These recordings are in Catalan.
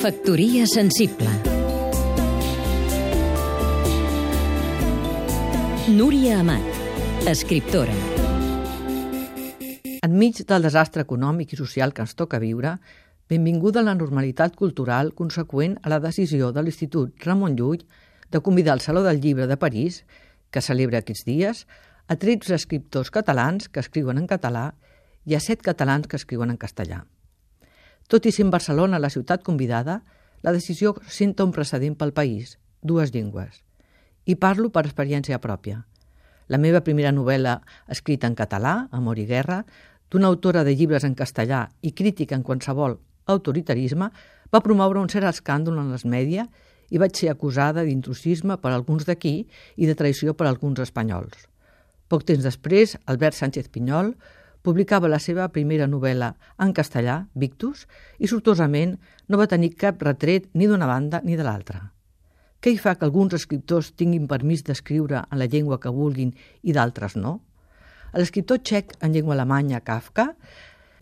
Factoria sensible Núria Amat, escriptora Enmig del desastre econòmic i social que ens toca viure, benvinguda la normalitat cultural conseqüent a la decisió de l'Institut Ramon Llull de convidar al Saló del Llibre de París, que celebra aquests dies, a 13 escriptors catalans que escriuen en català i a 7 catalans que escriuen en castellà. Tot i en Barcelona la ciutat convidada, la decisió senta un precedent pel país, dues llengües. I parlo per experiència pròpia. La meva primera novel·la, escrita en català, Amor i guerra, d'una autora de llibres en castellà i crítica en qualsevol autoritarisme, va promoure un cert escàndol en les mèdia i vaig ser acusada d'intrusisme per alguns d'aquí i de traïció per alguns espanyols. Poc temps després, Albert Sánchez Pinyol publicava la seva primera novel·la en castellà, Victus, i sortosament no va tenir cap retret ni d'una banda ni de l'altra. Què hi fa que alguns escriptors tinguin permís d'escriure en la llengua que vulguin i d'altres no? L'escriptor txec en llengua alemanya, Kafka,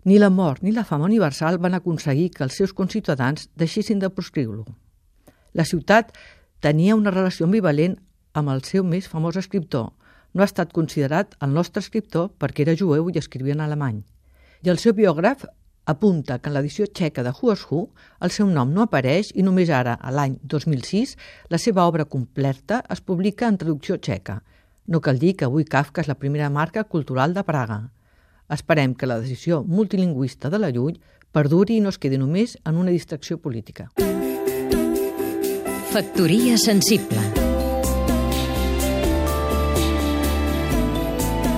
ni la mort ni la fama universal van aconseguir que els seus conciutadans deixessin de proscriure-lo. La ciutat tenia una relació ambivalent amb el seu més famós escriptor, no ha estat considerat el nostre escriptor perquè era jueu i escrivia en alemany. I el seu biògraf apunta que en l'edició txeca de Who is Who el seu nom no apareix i només ara, a l'any 2006, la seva obra completa es publica en traducció txeca. No cal dir que avui Kafka és la primera marca cultural de Praga. Esperem que la decisió multilingüista de la Llull perduri i no es quedi només en una distracció política. Factoria sensible